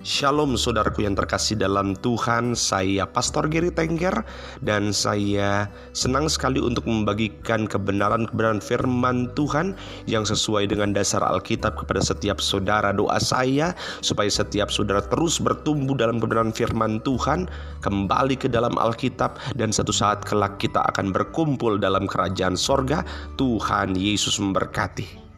Shalom saudaraku yang terkasih dalam Tuhan. Saya Pastor Giri Tengger Dan saya senang sekali untuk membagikan kebenaran-kebenaran firman Tuhan Yang sesuai dengan dasar Alkitab kepada setiap saudara. Doa saya supaya setiap saudara terus bertumbuh dalam kebenaran firman Tuhan Kembali ke dalam Alkitab Dan satu saat kelak kita akan berkumpul dalam kerajaan sorga. Tuhan Yesus memberkati.